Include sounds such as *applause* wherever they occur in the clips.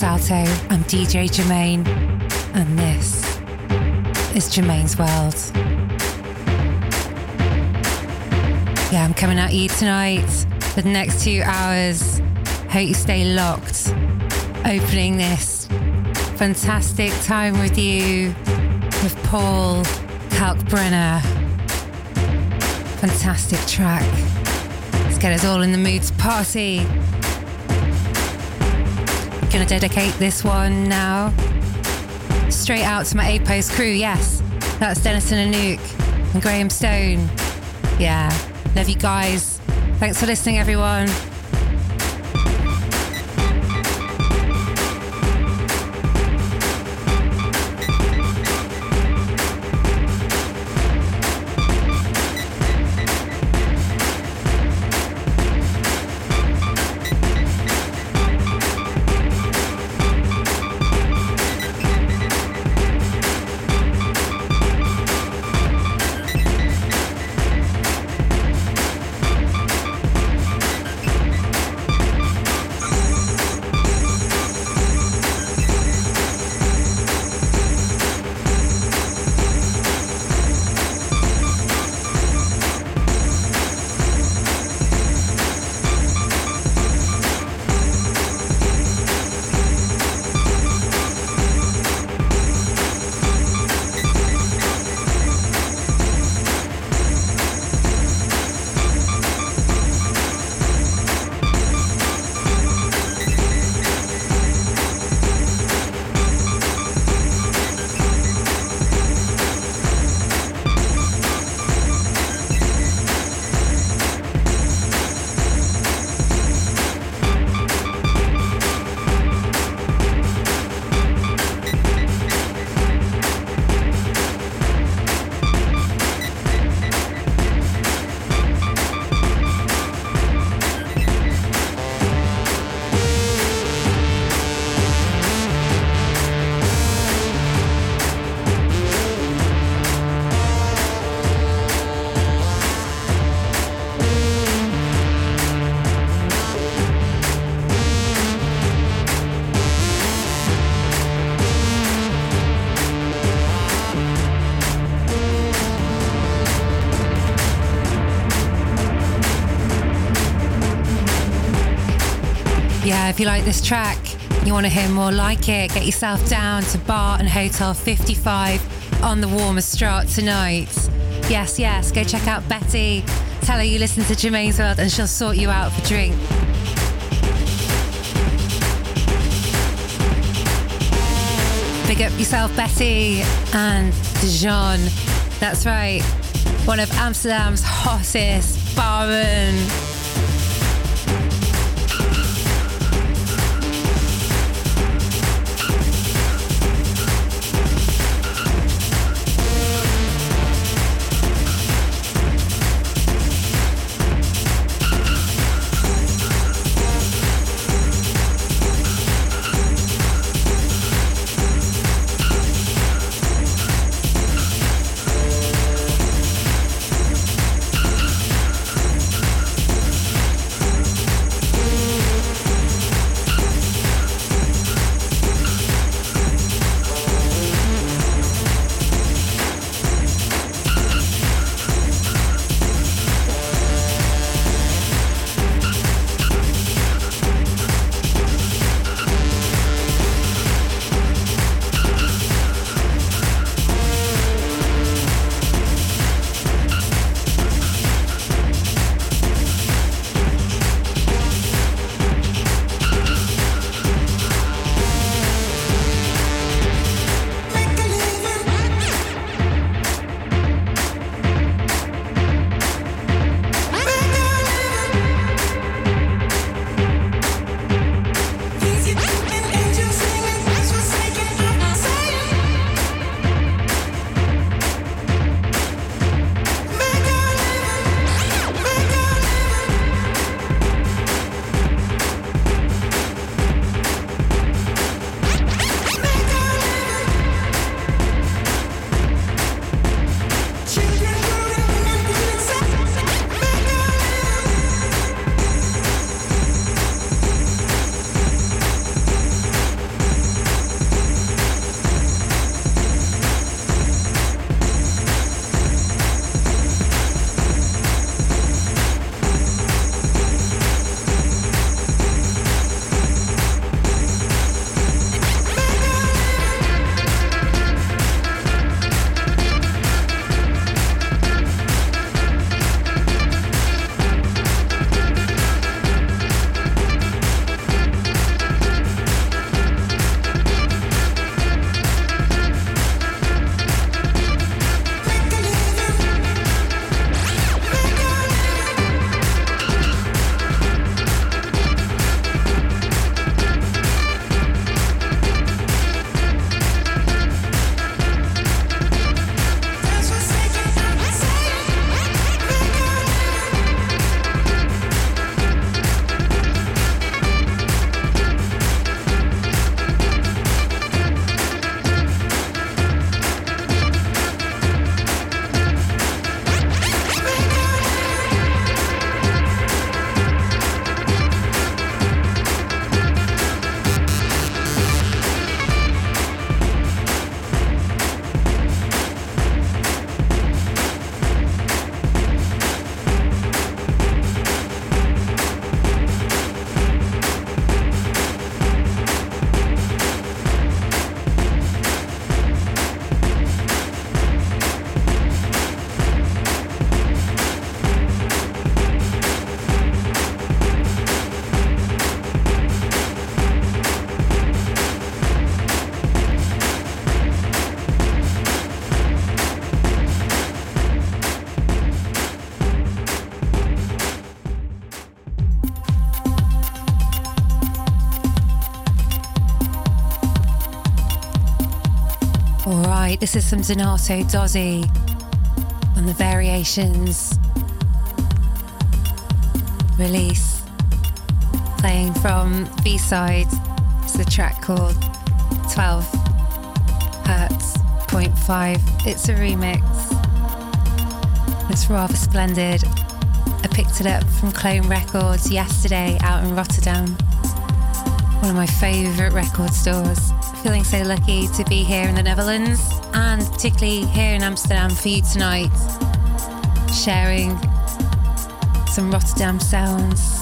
Salto. I'm DJ Germaine, and this is Germaine's World. Yeah, I'm coming at you tonight for the next two hours. Hope you stay locked. Opening this fantastic time with you with Paul Kalkbrenner. Fantastic track. Let's get us all in the mood to party. Gonna dedicate this one now straight out to my A Post crew. Yes, that's Denison and Nuke and Graham Stone. Yeah, love you guys. Thanks for listening, everyone. You like this track, you want to hear more like it, get yourself down to Bar and Hotel 55 on the Warmoesstraat tonight. Yes, yes, go check out Betty. Tell her you listen to Germaine's World and she'll sort you out for drink. Big up yourself, Betty and Dijon. That's right, one of Amsterdam's hottest barmen. This is some Donato Dozzi on the Variations release, playing from B side. It's a track called 12 Hertz Point 5. It's a remix. It's rather splendid. I picked it up from Clone Records yesterday out in Rotterdam. One of my favourite record stores. Feeling so lucky to be here in the Netherlands and particularly here in Amsterdam for you tonight, sharing some Rotterdam sounds.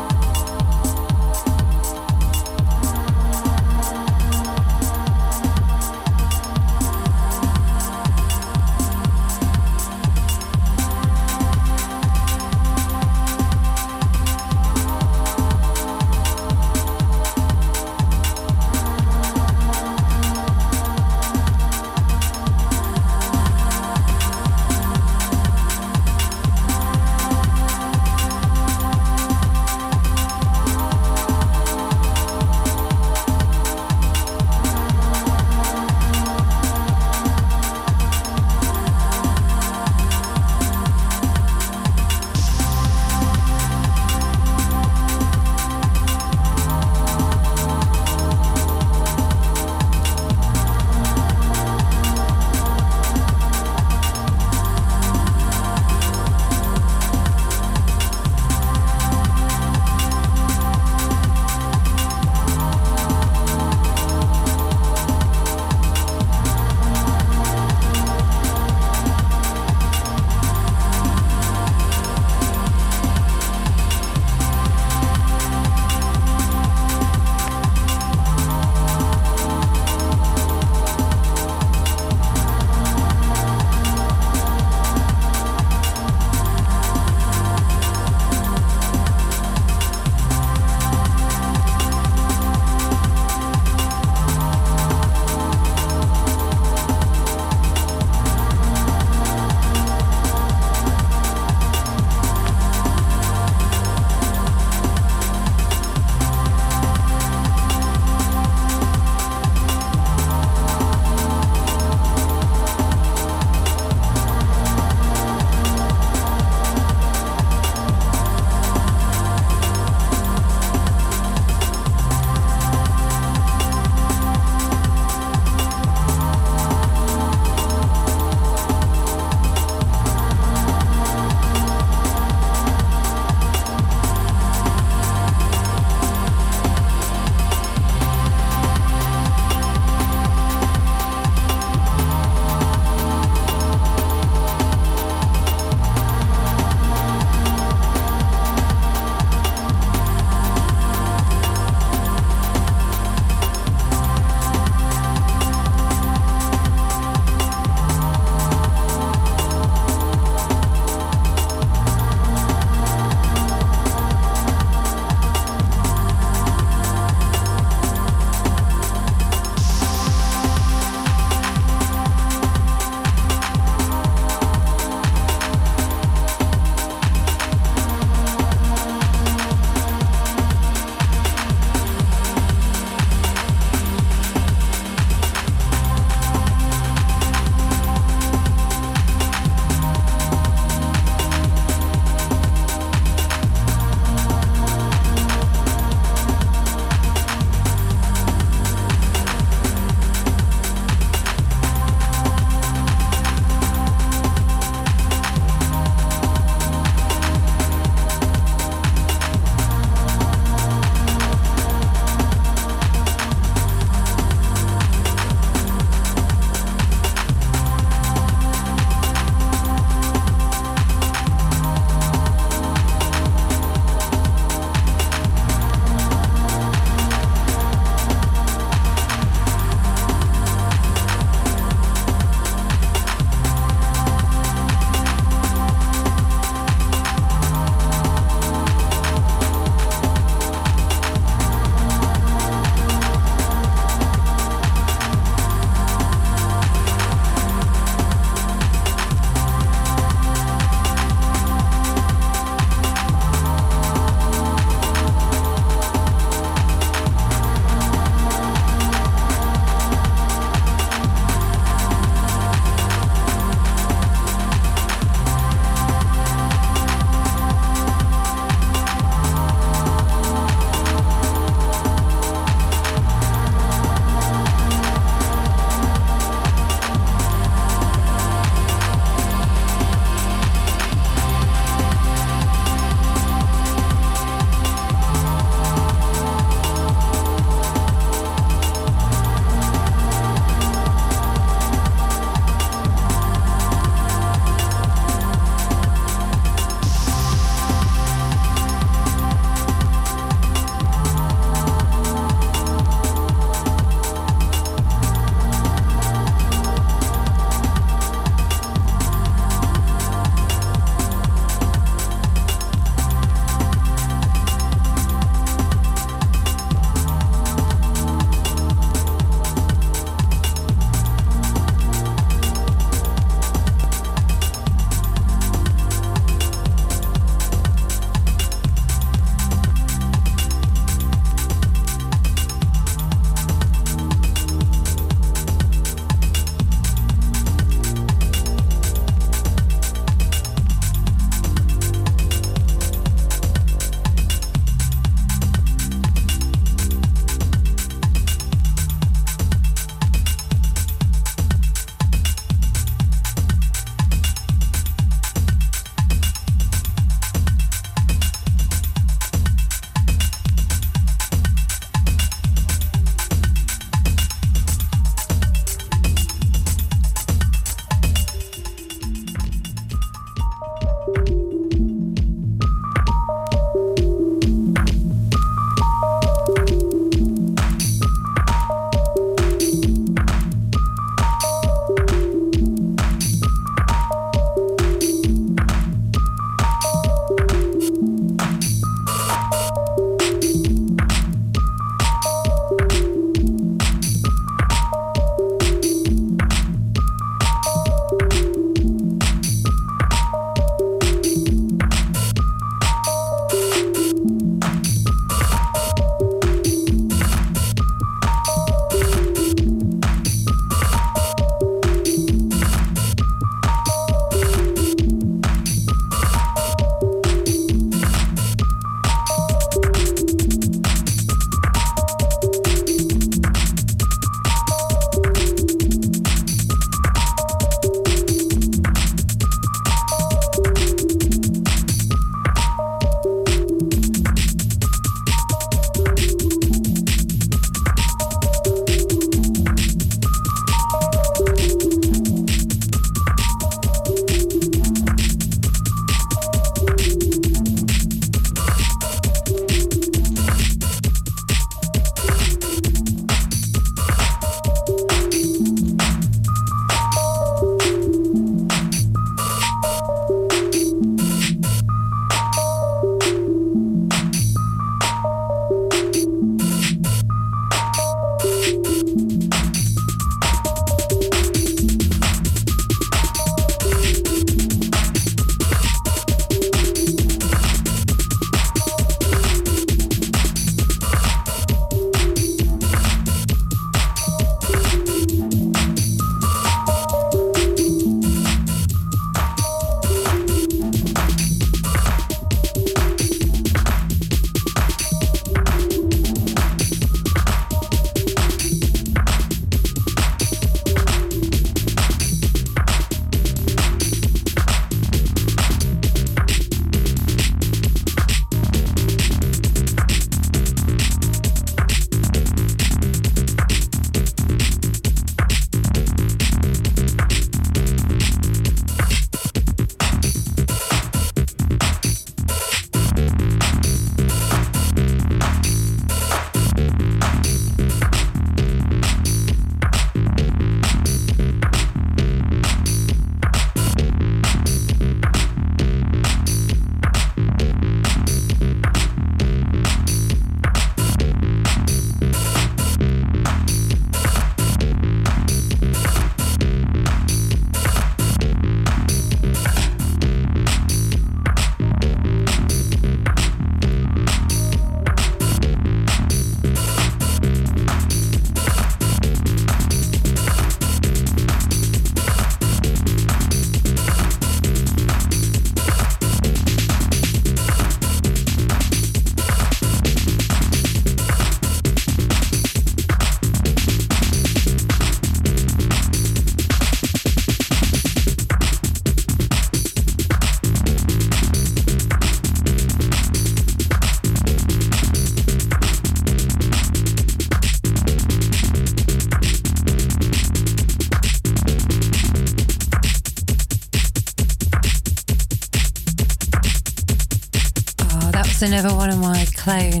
Another one of my clone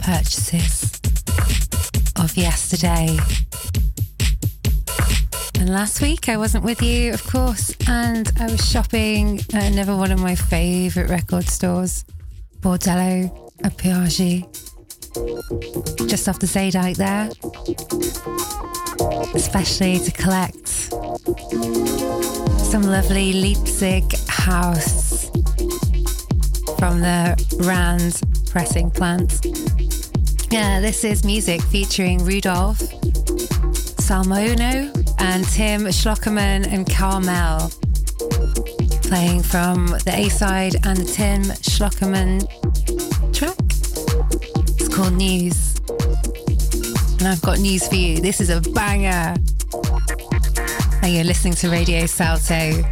purchases of yesterday. And last week I wasn't with you, of course, and I was shopping at another one of my favourite record stores, Bordello a Parigi, just off the Zeedijk there, especially to collect some lovely Leipzig house from the Rand pressing plant. Yeah, this is music featuring Rudolf, Salmono, and Tim Schlockermann and Carmel. Playing from the A side and the Tim Schlockermann track. It's called News. And I've got news for you. This is a banger. And you're listening to Radio Salto.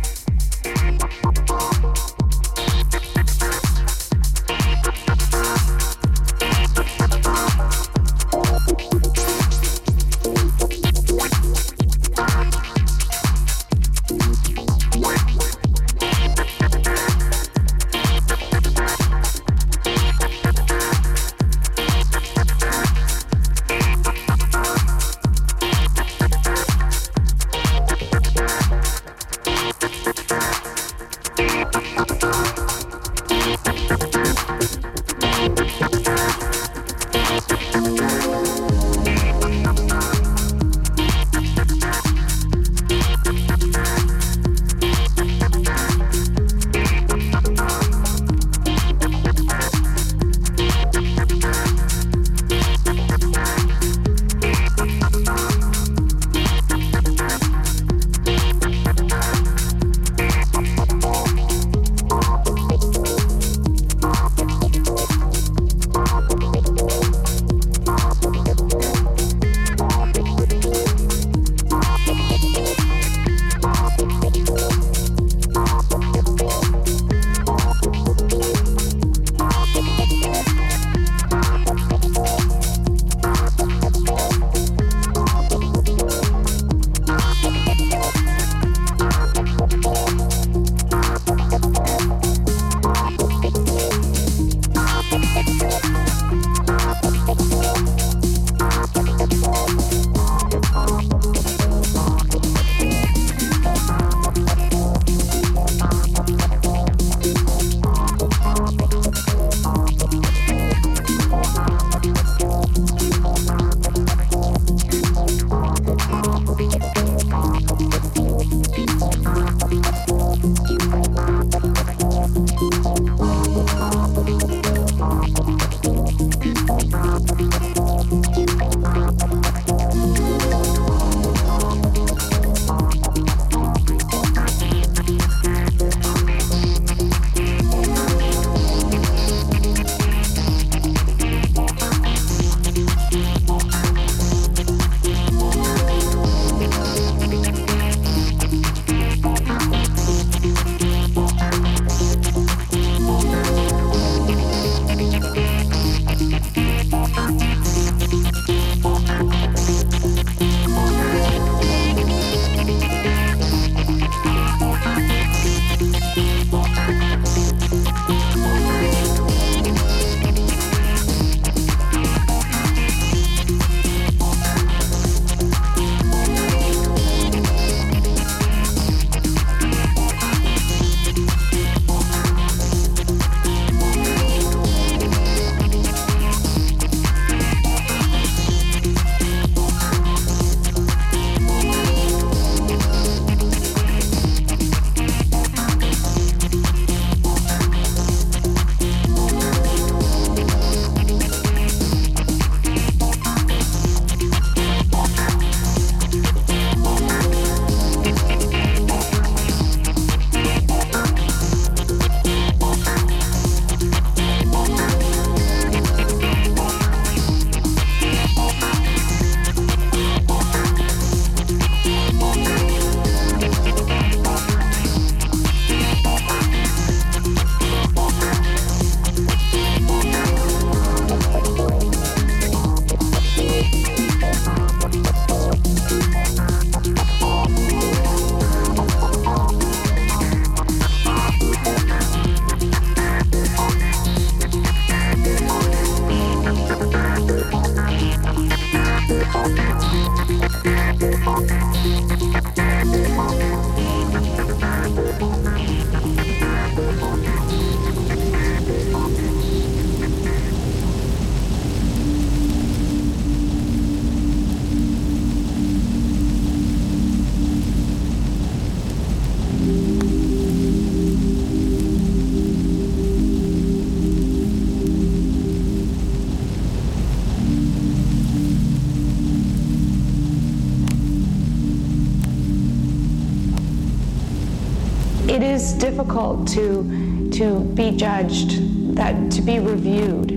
Difficult to to be judged, that to be reviewed.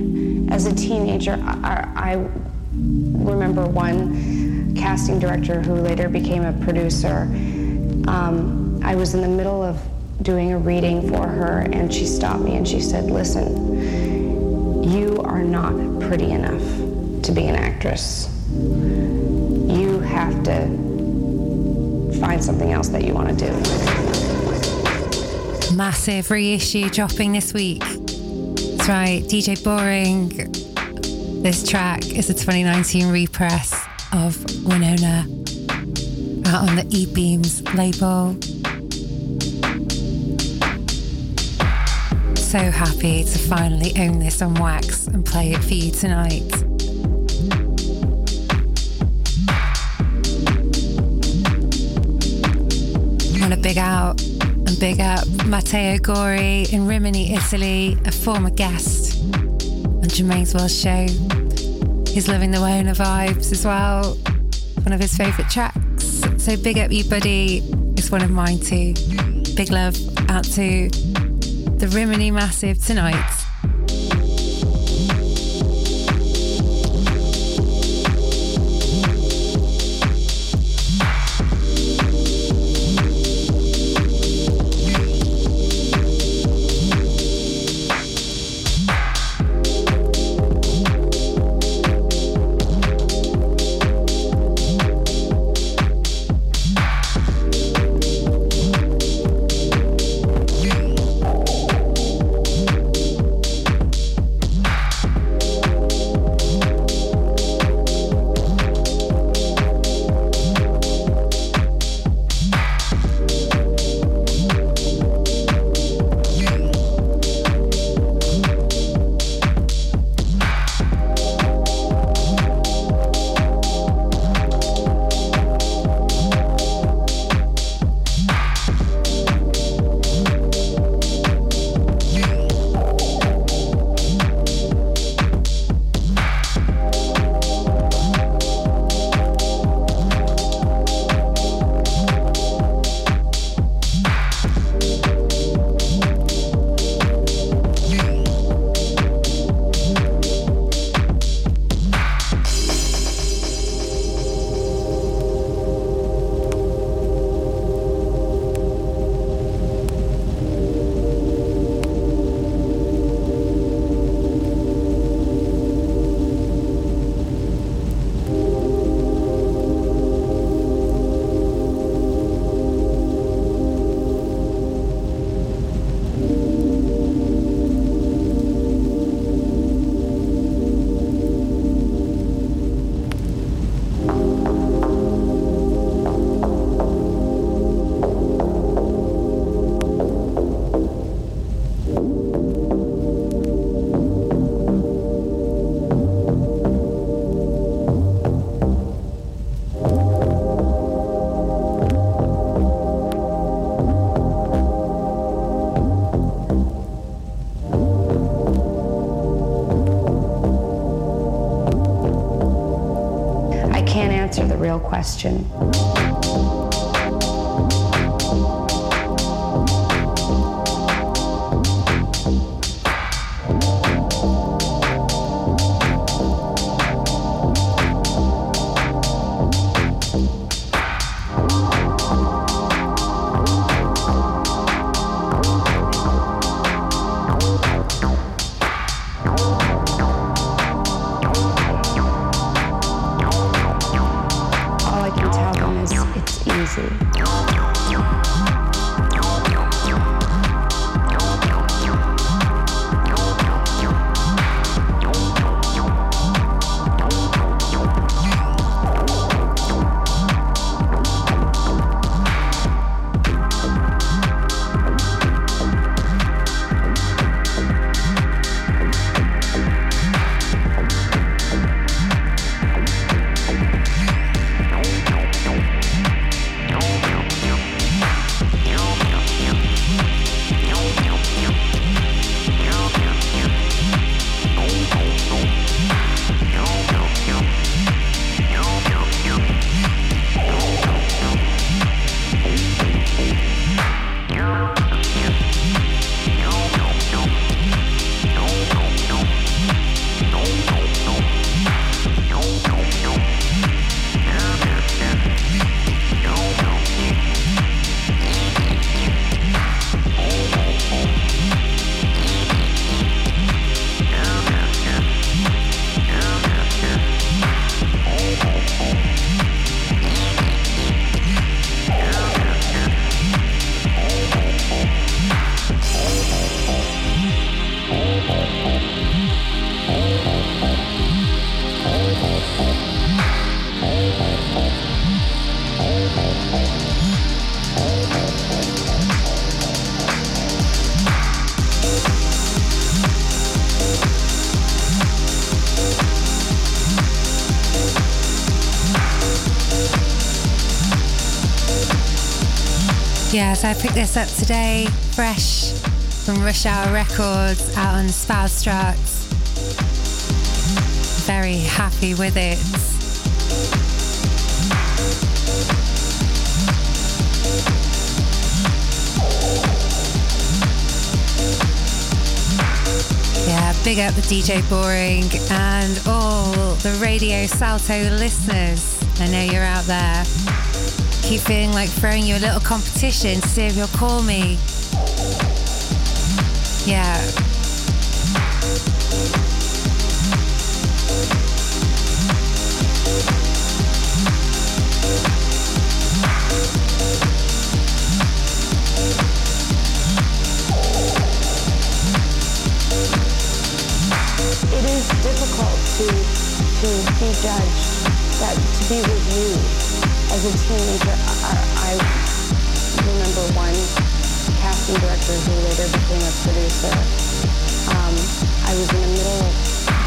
As a teenager, I, I remember one casting director who later became a producer. Um, I was in the middle of doing a reading for her, and she stopped me and she said, "Listen, you are not pretty enough to be an actress. You have to find something else that you want to do." Massive reissue dropping this week. That's right, DJ Boring. This track is a 2019 repress of Winona out on the E Beams label. So happy to finally own this on wax and play it for you tonight. Matteo Gori in Rimini, Italy, a former guest on Germaine's World Show. He's loving the Winona vibes as well. One of his favourite tracks. So big up you, buddy. It's one of mine too. Big love out to the Rimini Massive tonight. Question. So I picked this up today, fresh from Rush Hour Records out on Spuistraat. Very happy with it. Yeah, big up DJ Boring and all the Radio Salto listeners. I know you're out there. Keep feeling like throwing you a little competition to see if you'll call me. Yeah. It is difficult to to be judged, that to be reviewed. As a teenager, I, I remember one casting director who later became a producer. Um, I was in the middle of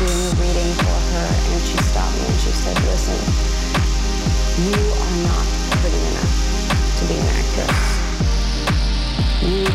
doing a reading for her, and she stopped me and she said, "Listen, you are not pretty enough to be an actress. You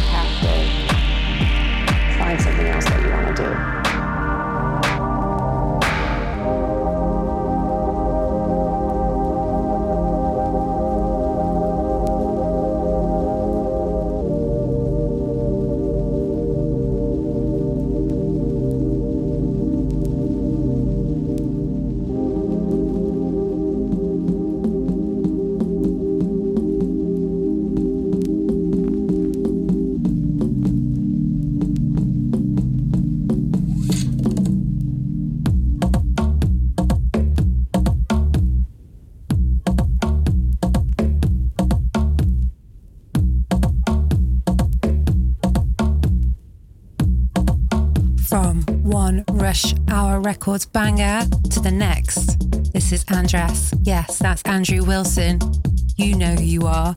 Records banger to the next. This is Andras. Yes, that's Andrew Wilson. You know who you are.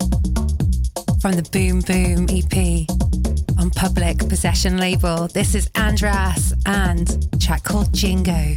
From the Boom Boom EP on Public Possession label. This is Andras and track called Jingo.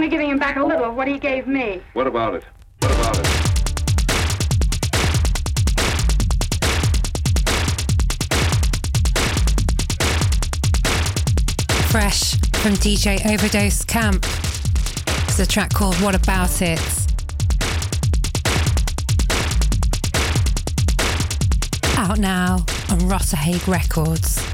only giving him back a little of what he gave me. What about it? What about it? Fresh from DJ Overdose Camp. It's a track called What About It? Out now on Rossa Records.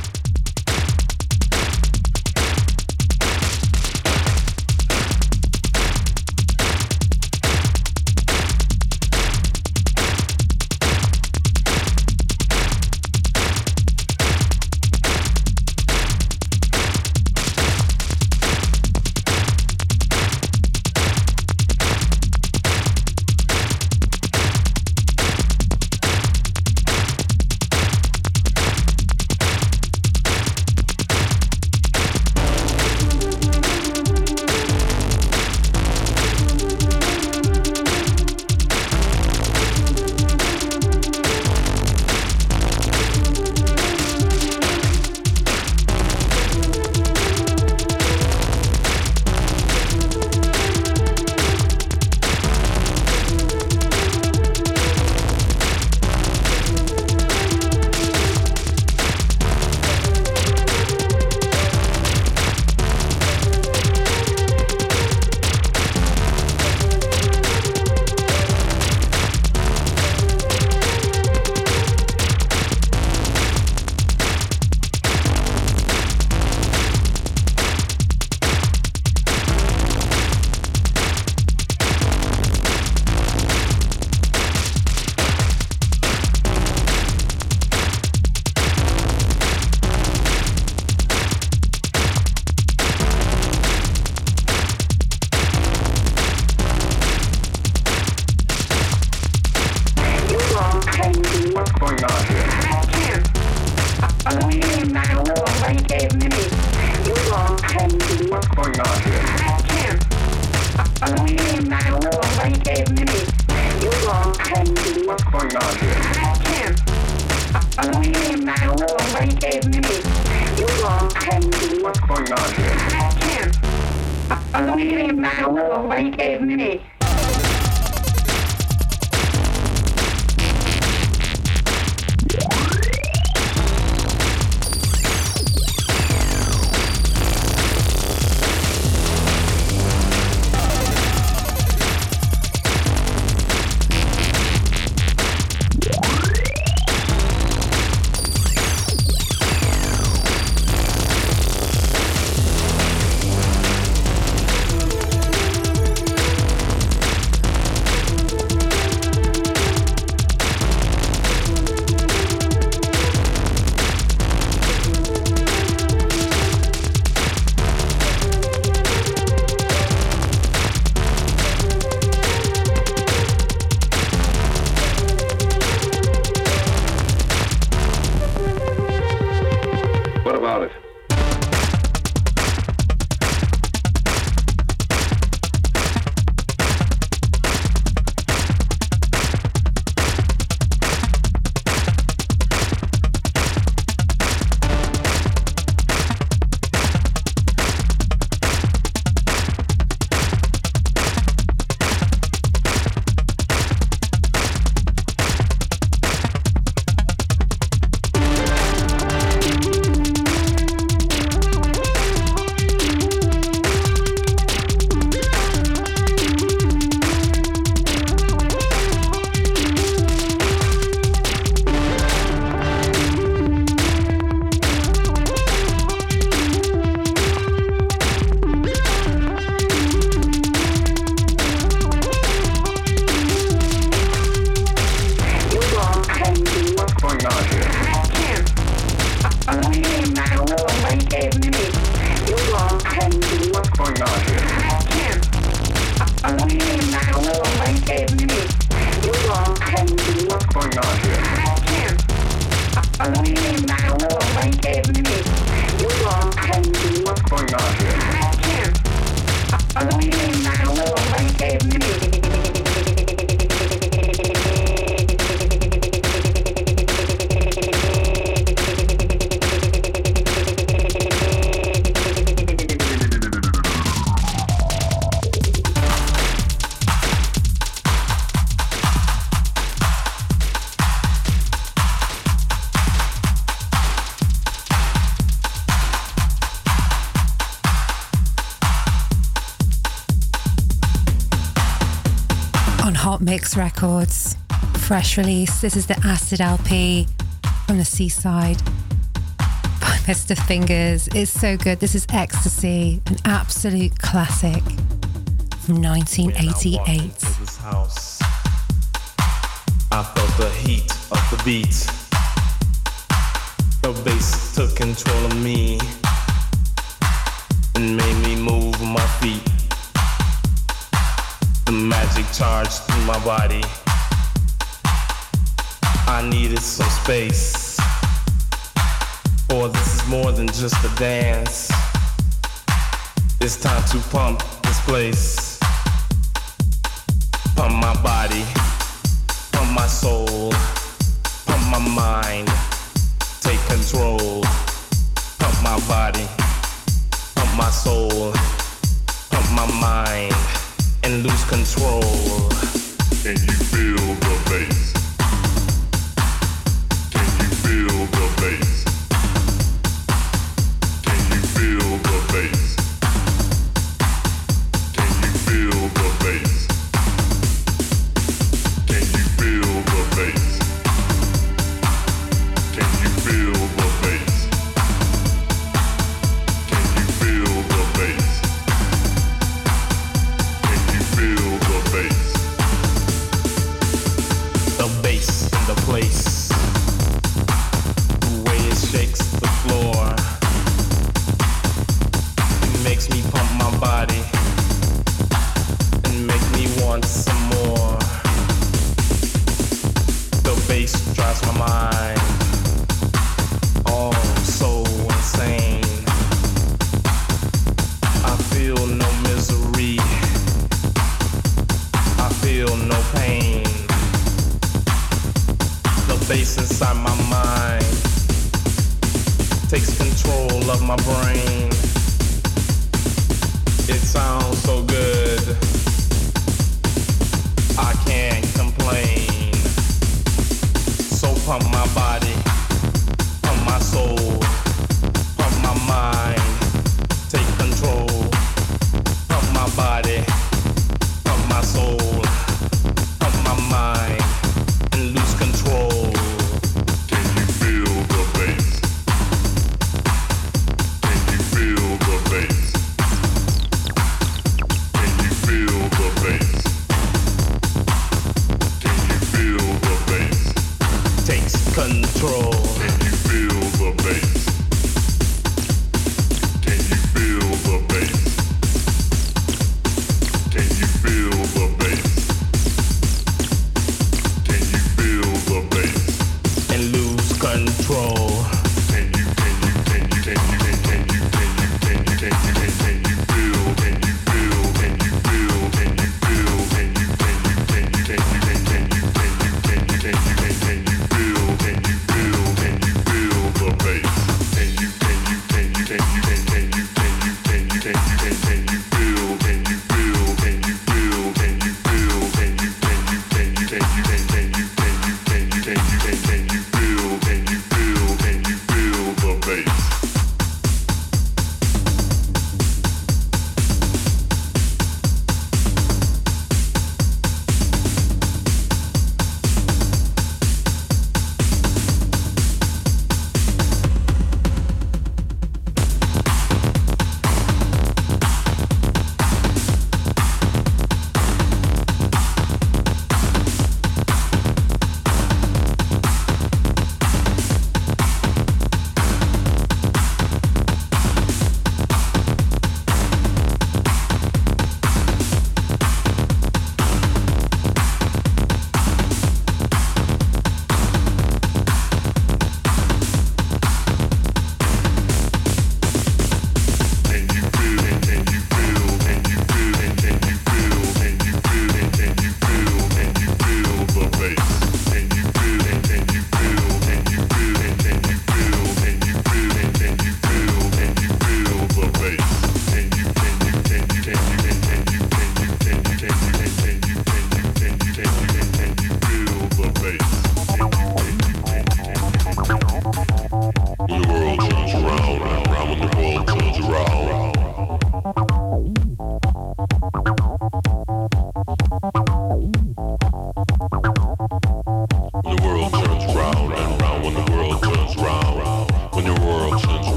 going on. Helix Records. Fresh release. This is the Acid LP from the seaside by *laughs* Mr. Fingers. It's so good. This is Ecstasy, an absolute classic from 1988. I felt the heat of the beat. The bass took control of me and made me move my feet magic charge through my body. I needed some space. Or this is more than just a dance. It's time to pump this place. Pump my body.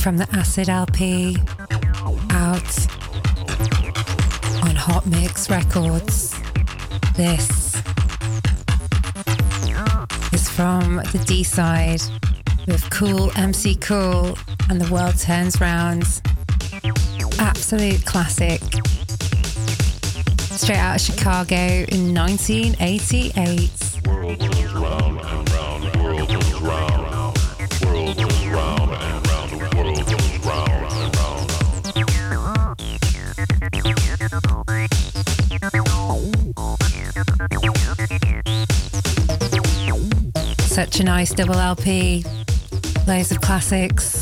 From the Acid LP out on Hot Mix Records. This is from the D side with Cool MC Cool and The World Turns Round. Absolute classic. Straight out of Chicago in 1988. A nice double LP. Loads of classics.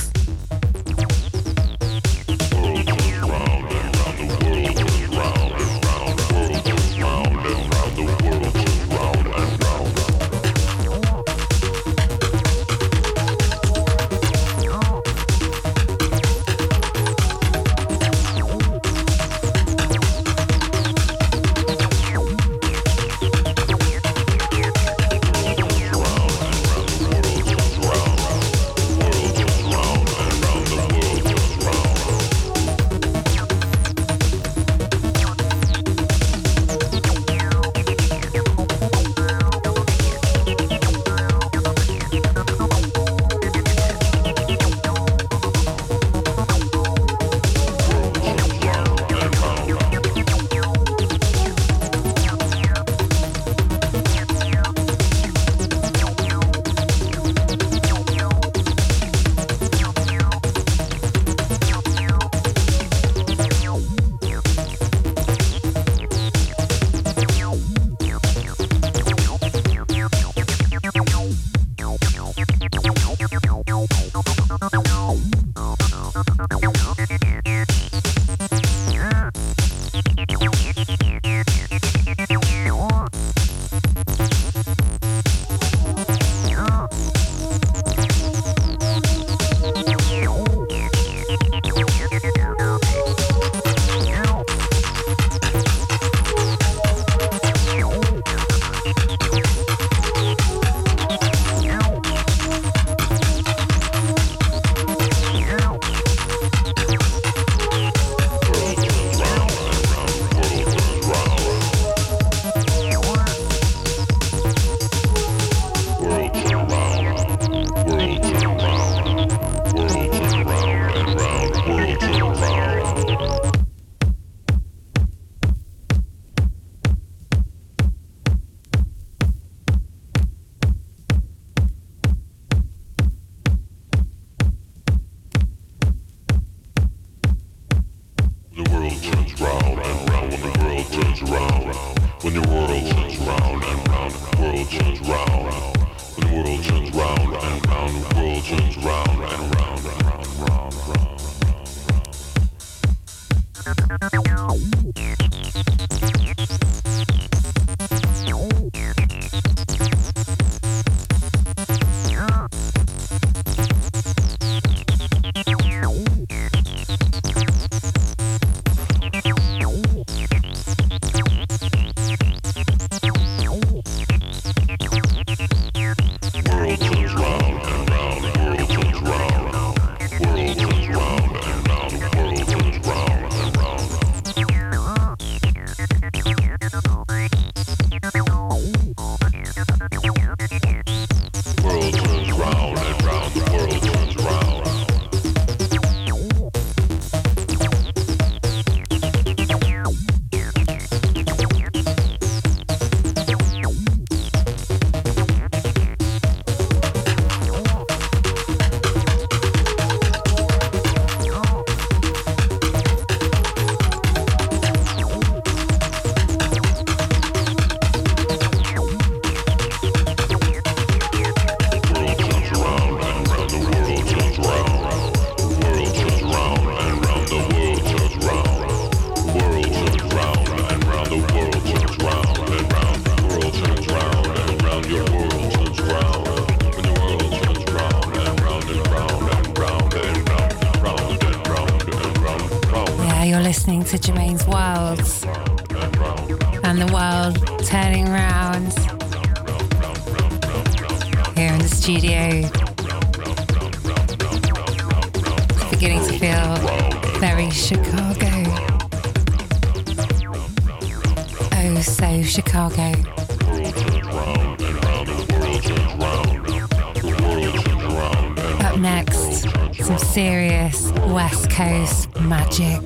Studio. beginning to feel very Chicago. Oh, so Chicago. Up next, some serious West Coast magic.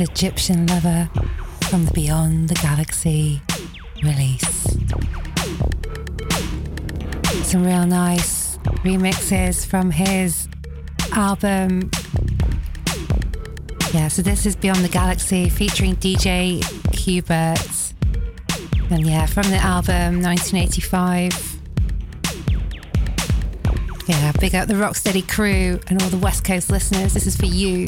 Egyptian Lover from the Beyond the Galaxy release. Some real nice remixes from his album. Yeah, so this is Beyond the Galaxy featuring DJ Qbert. And yeah, from the album 1985. Yeah, big up the Rocksteady crew and all the West Coast listeners. This is for you.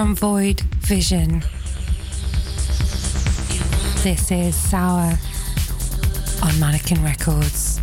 From Void Vision. This is Sour on Mannequin Records.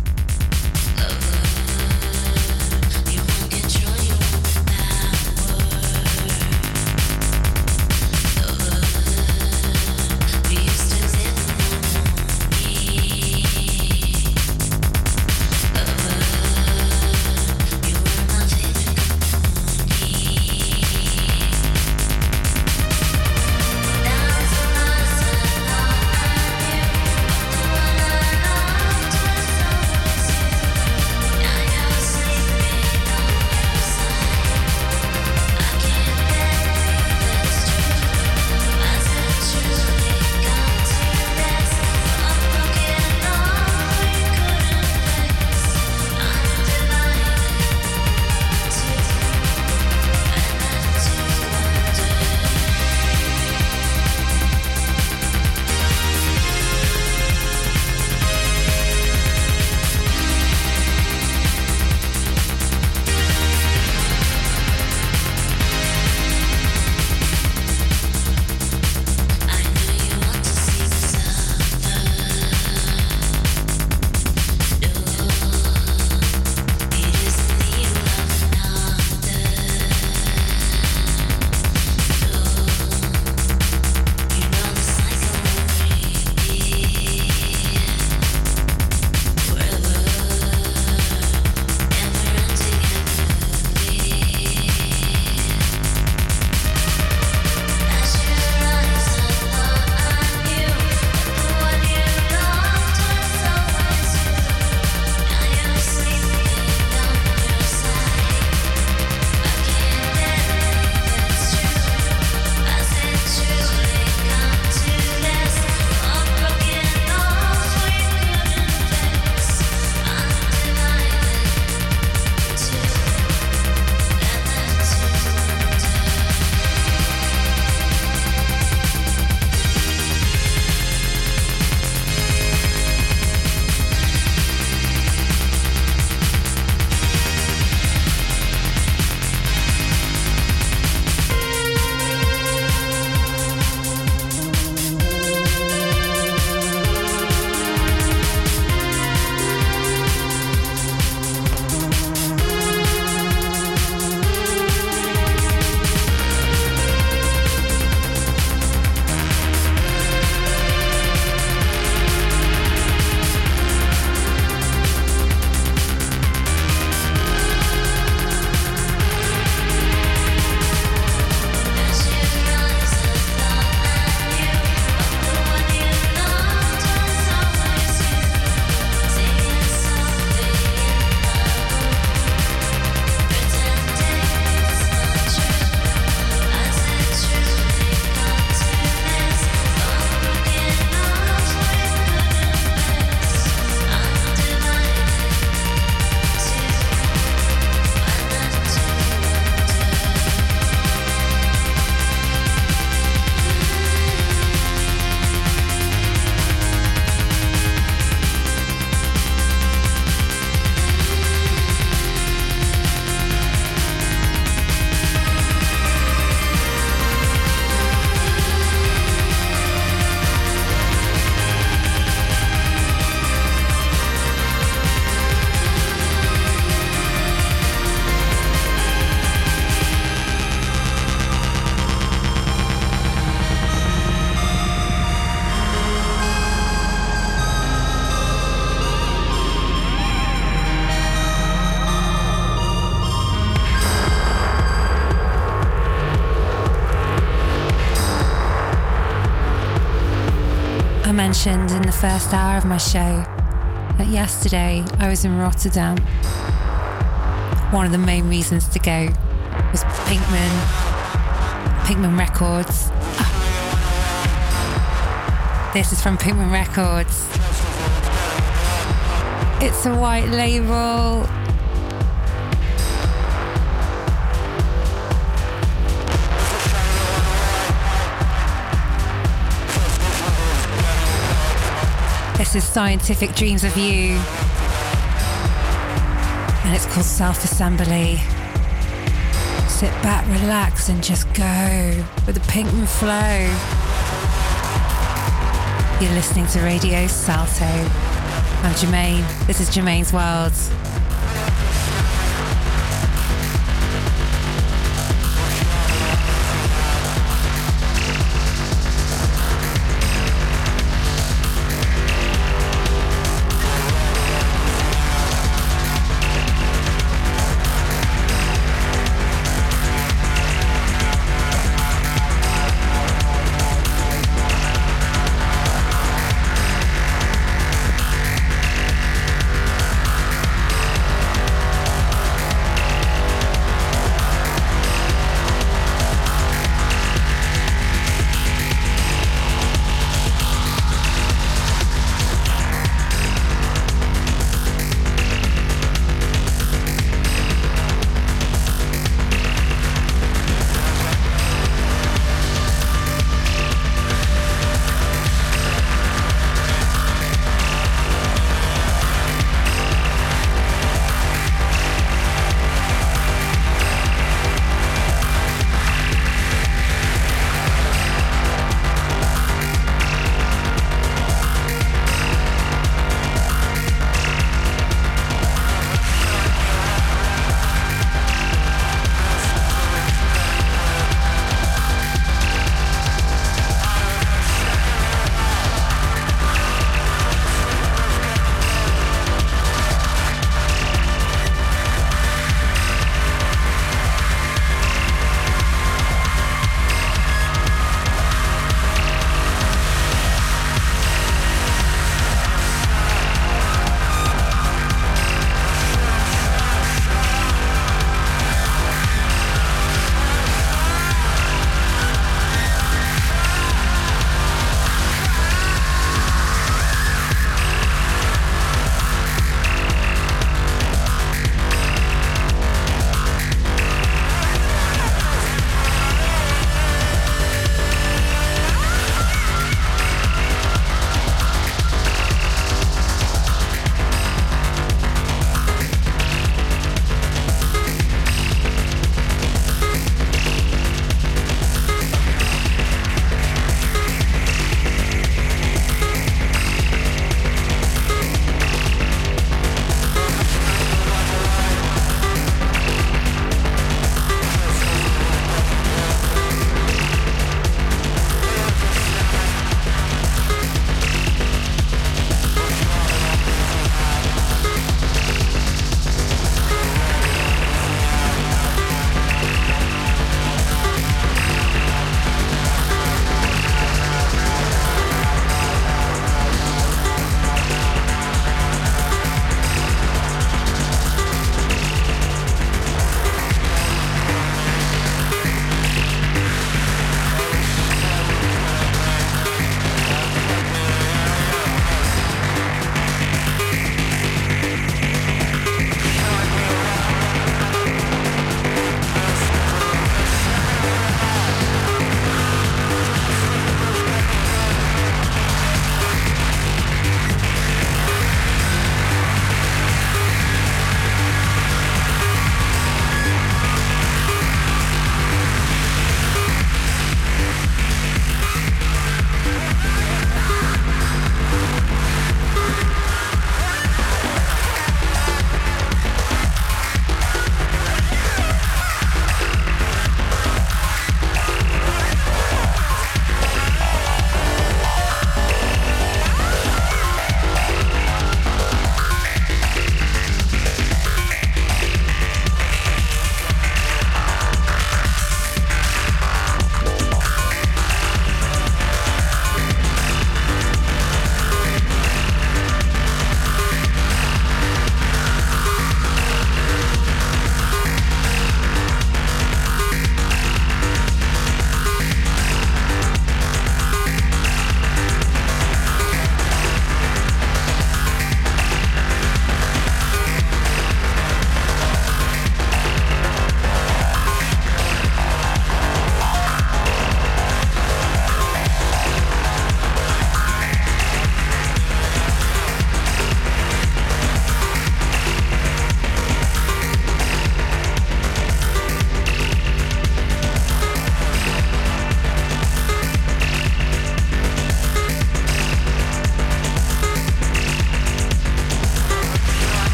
Mentioned in the first hour of my show that yesterday I was in Rotterdam. One of the main reasons to go was Pinkman, Pinkman Records. Ah. This is from Pinkman Records. It's a white label. This is Scientific Dreams of You. And it's called Self Assembly. sit back, relax, and just go with the pink and flow. You're listening to Radio Salto. I'm Germaine. This is Germaine's World.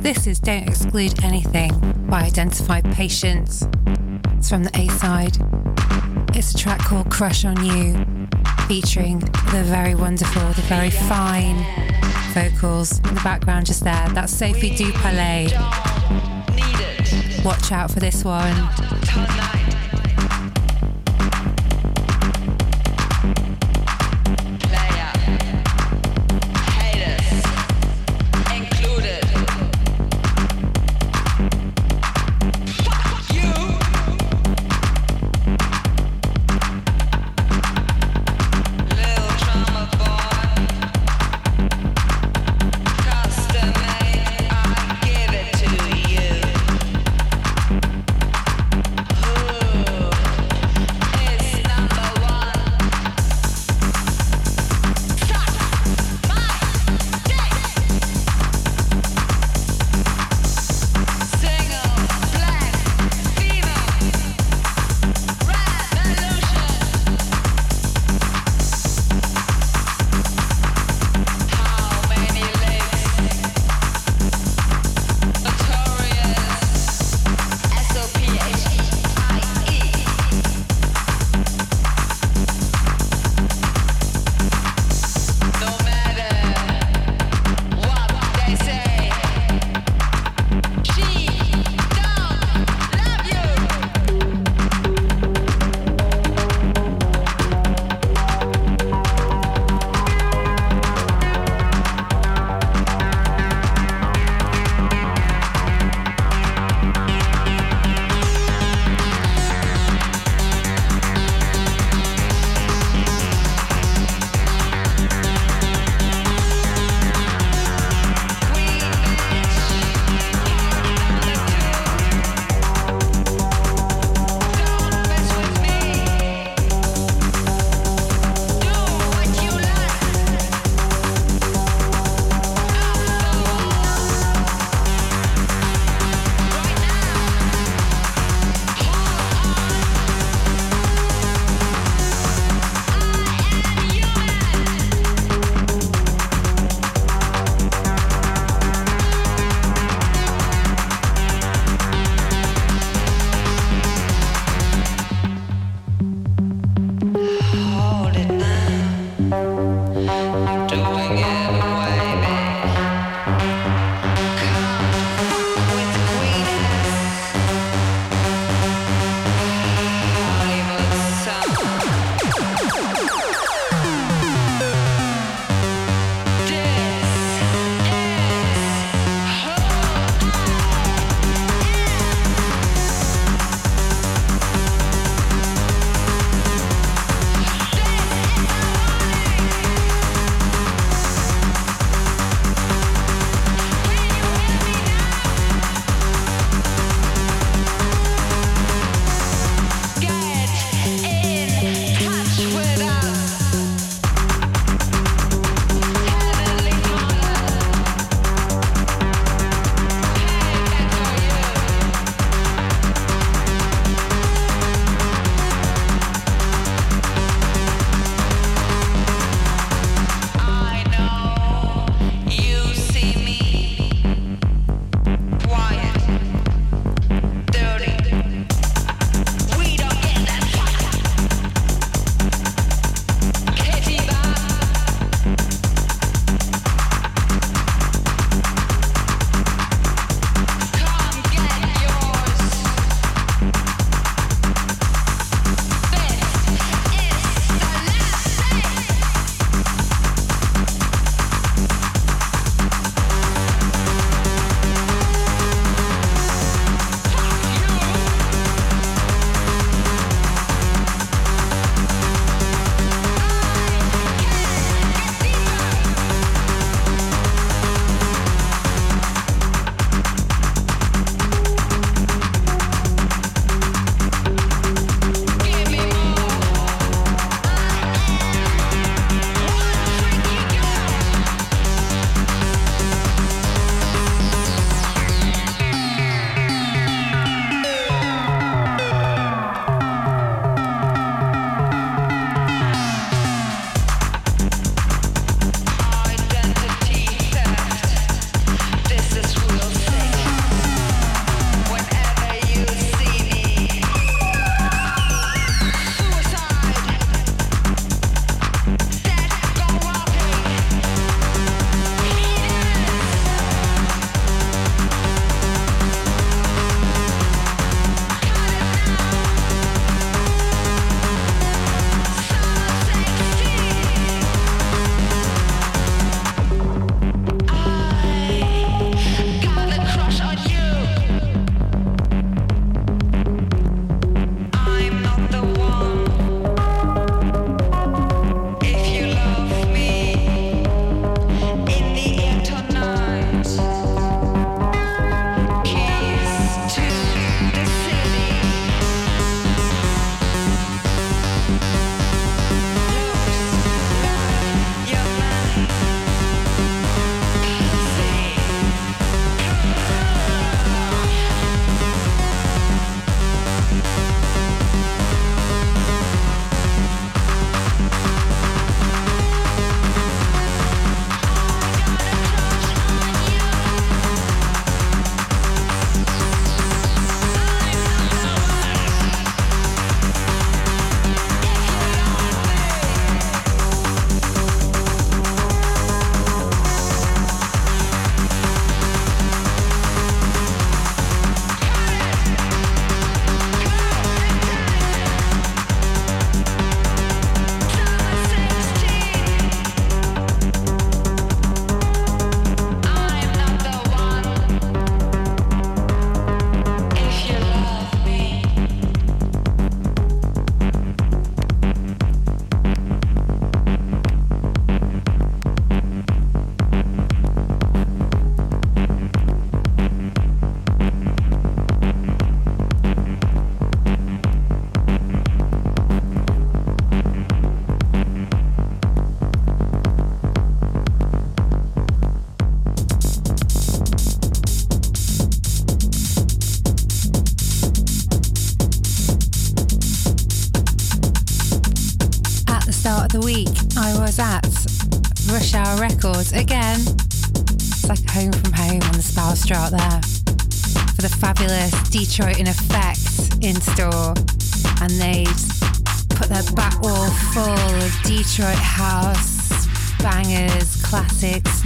This is Don't Exclude Anything by Identified Patients. It's from the A side. It's a track called Crush on You, featuring the very wonderful, the very fine vocals in the background just there. That's Sophie Dupalais. Watch out for this one.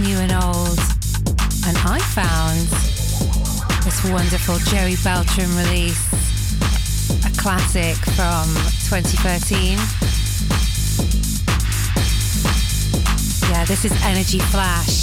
New and old. And I found this wonderful Joey Beltram release, a classic from 2013. Yeah, this is Energy Flash.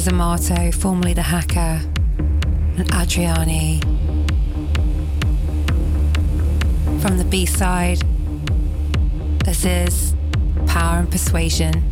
Is Amato, formerly the hacker, and Adriani. From the B side, this is Power and Persuasion.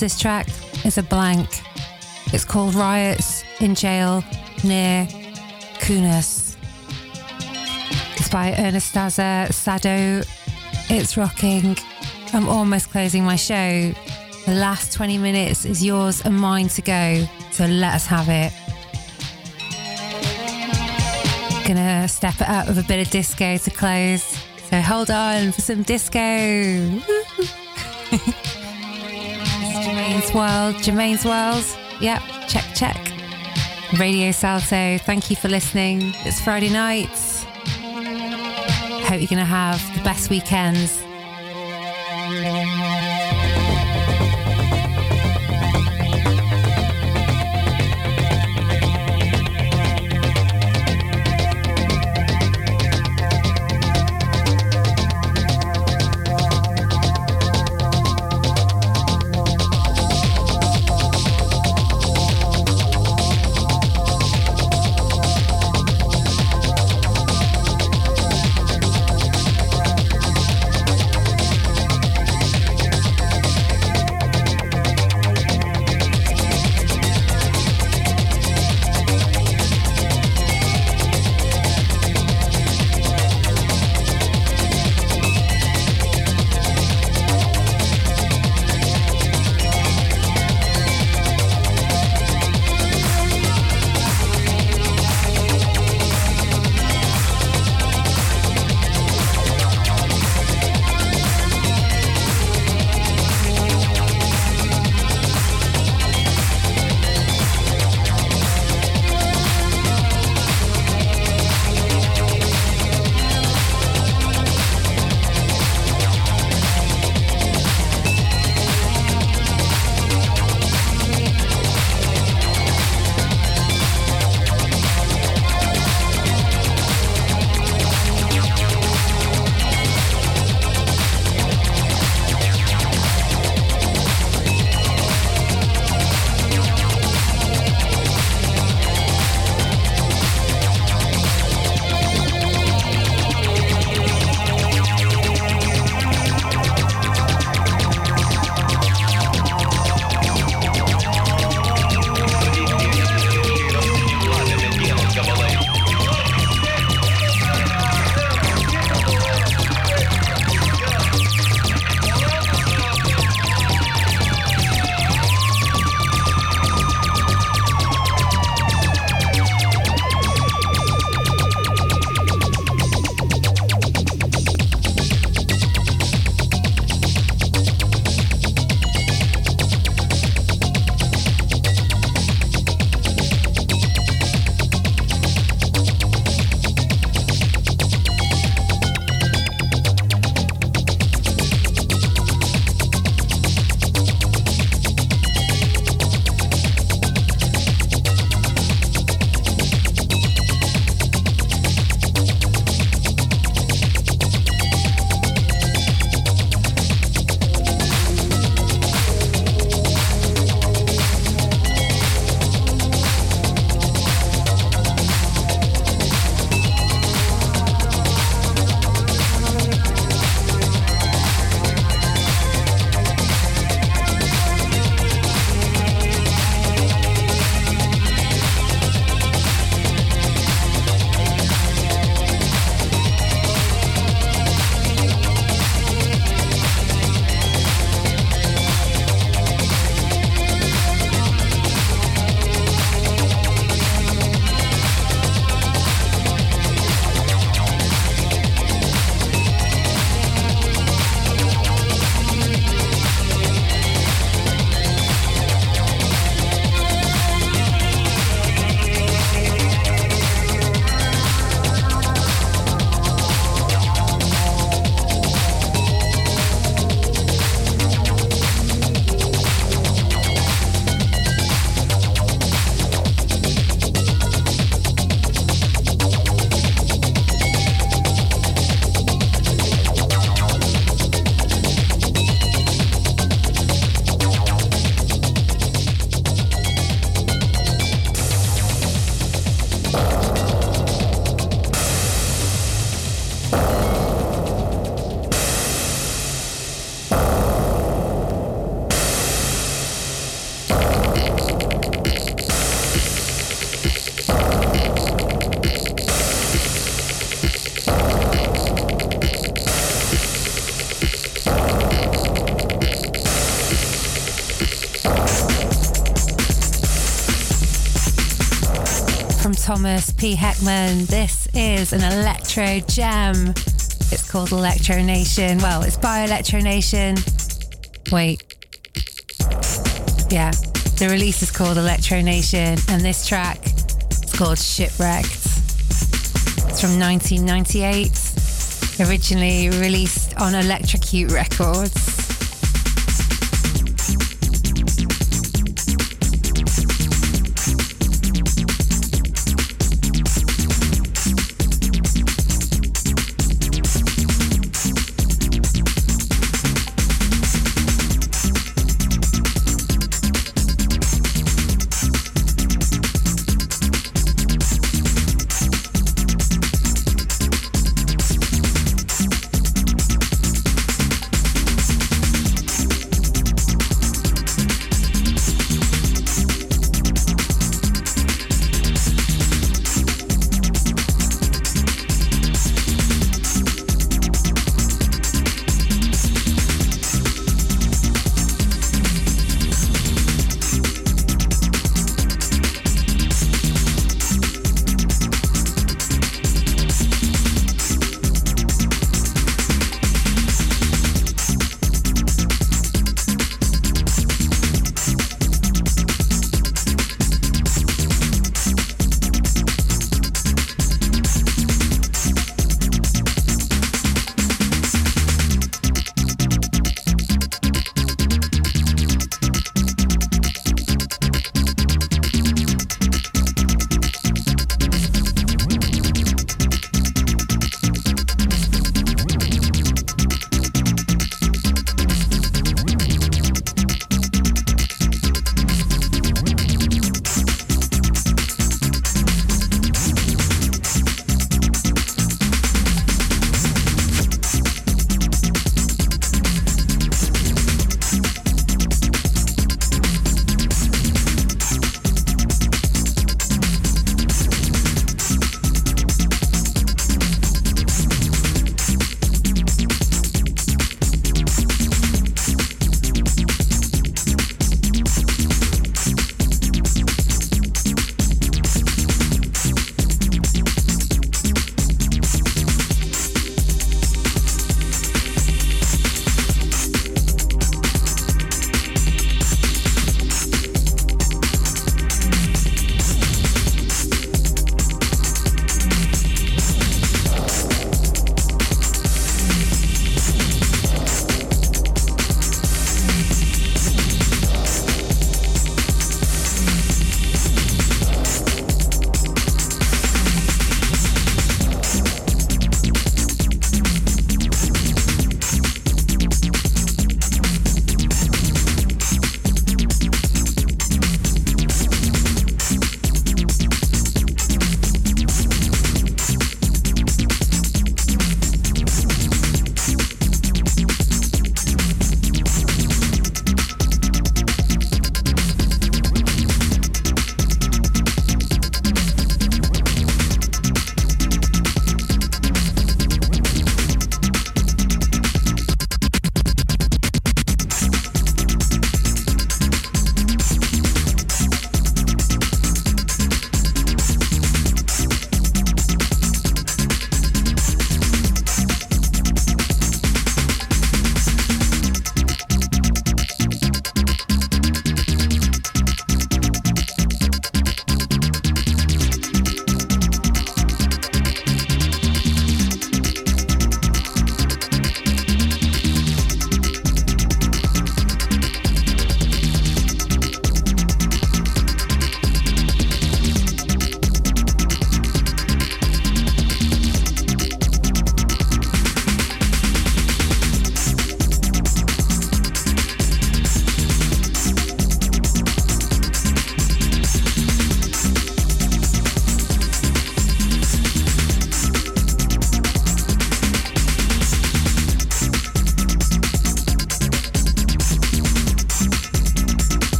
This track is a blank. It's called Riots in Jail near Kunas. It's by Anastasia Sado. It's rocking. I'm almost closing my show. The last 20 minutes is yours and mine to go, so let us have it. Gonna step it up with a bit of disco to close. So hold on for some disco. World. Germaine's World. Yep, check, check. Radio Salto, thank you for listening. It's Friday night. Hope you're going to have the best weekends. Thomas P. Heckmann. This is an electro gem. It's called Electro Nation. Well, it's by Electro Nation. Wait. Yeah, the release is called Electro Nation, and this track is called Shipwrecked. It's from 1998, originally released on Electrocute Records.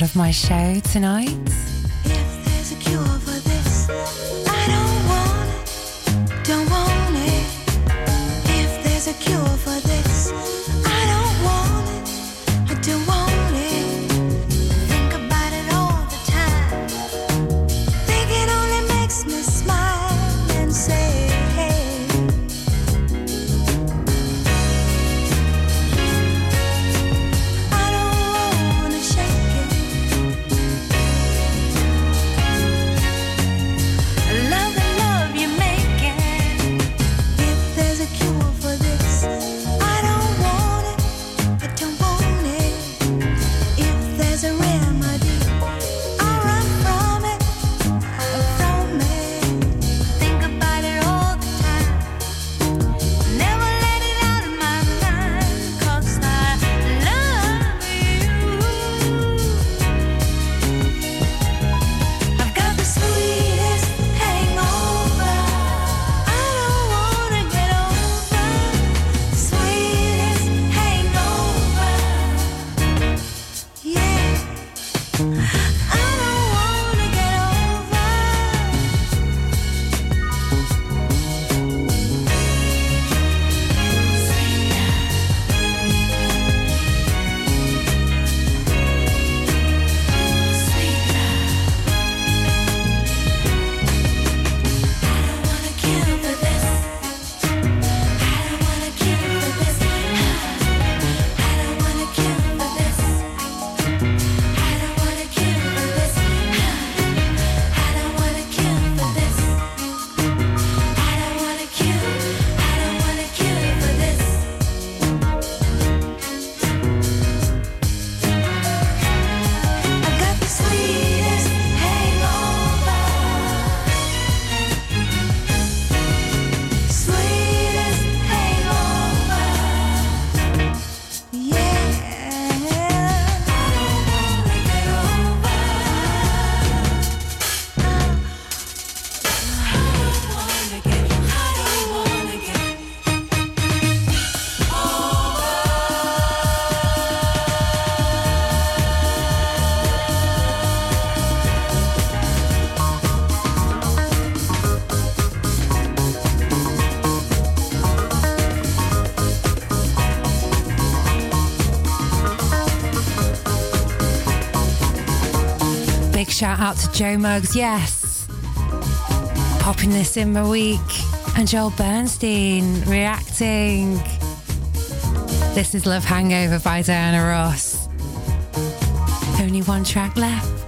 part of my show tonight. to Joe Muggs, yes. Popping this in my week. And Joel Bernstein reacting. This is Love Hangover by Diana Ross. Only one track left.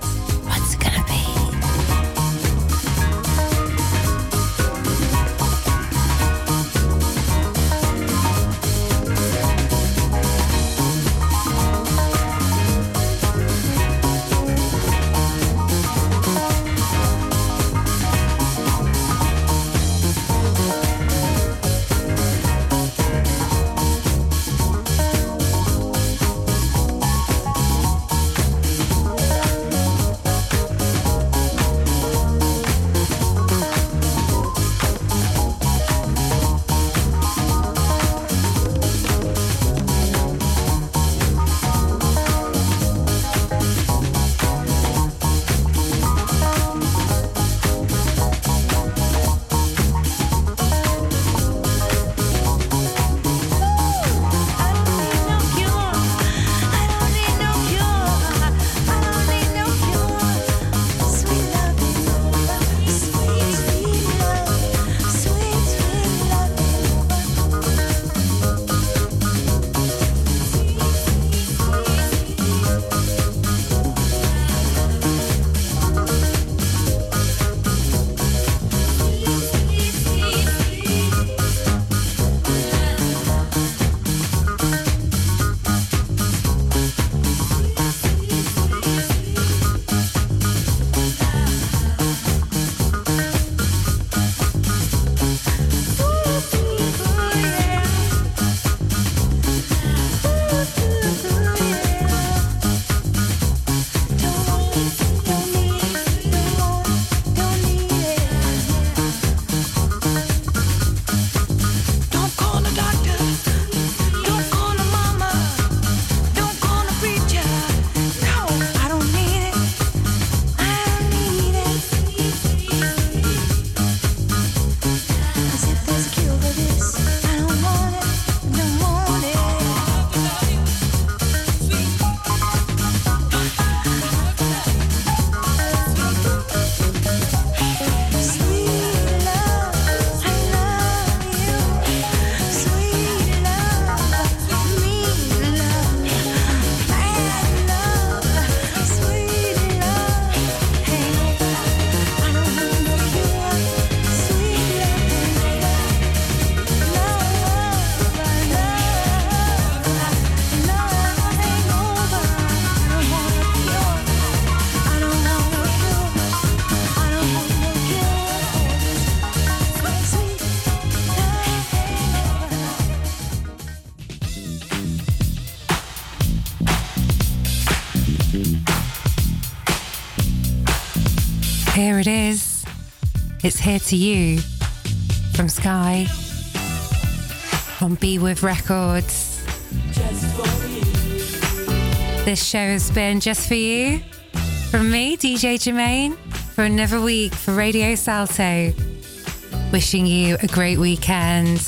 Here it is. It's here to you from Sky, from Be With Records. This show has been just for you from me, DJ Germaine, for another week for Radio Salto. Wishing you a great weekend.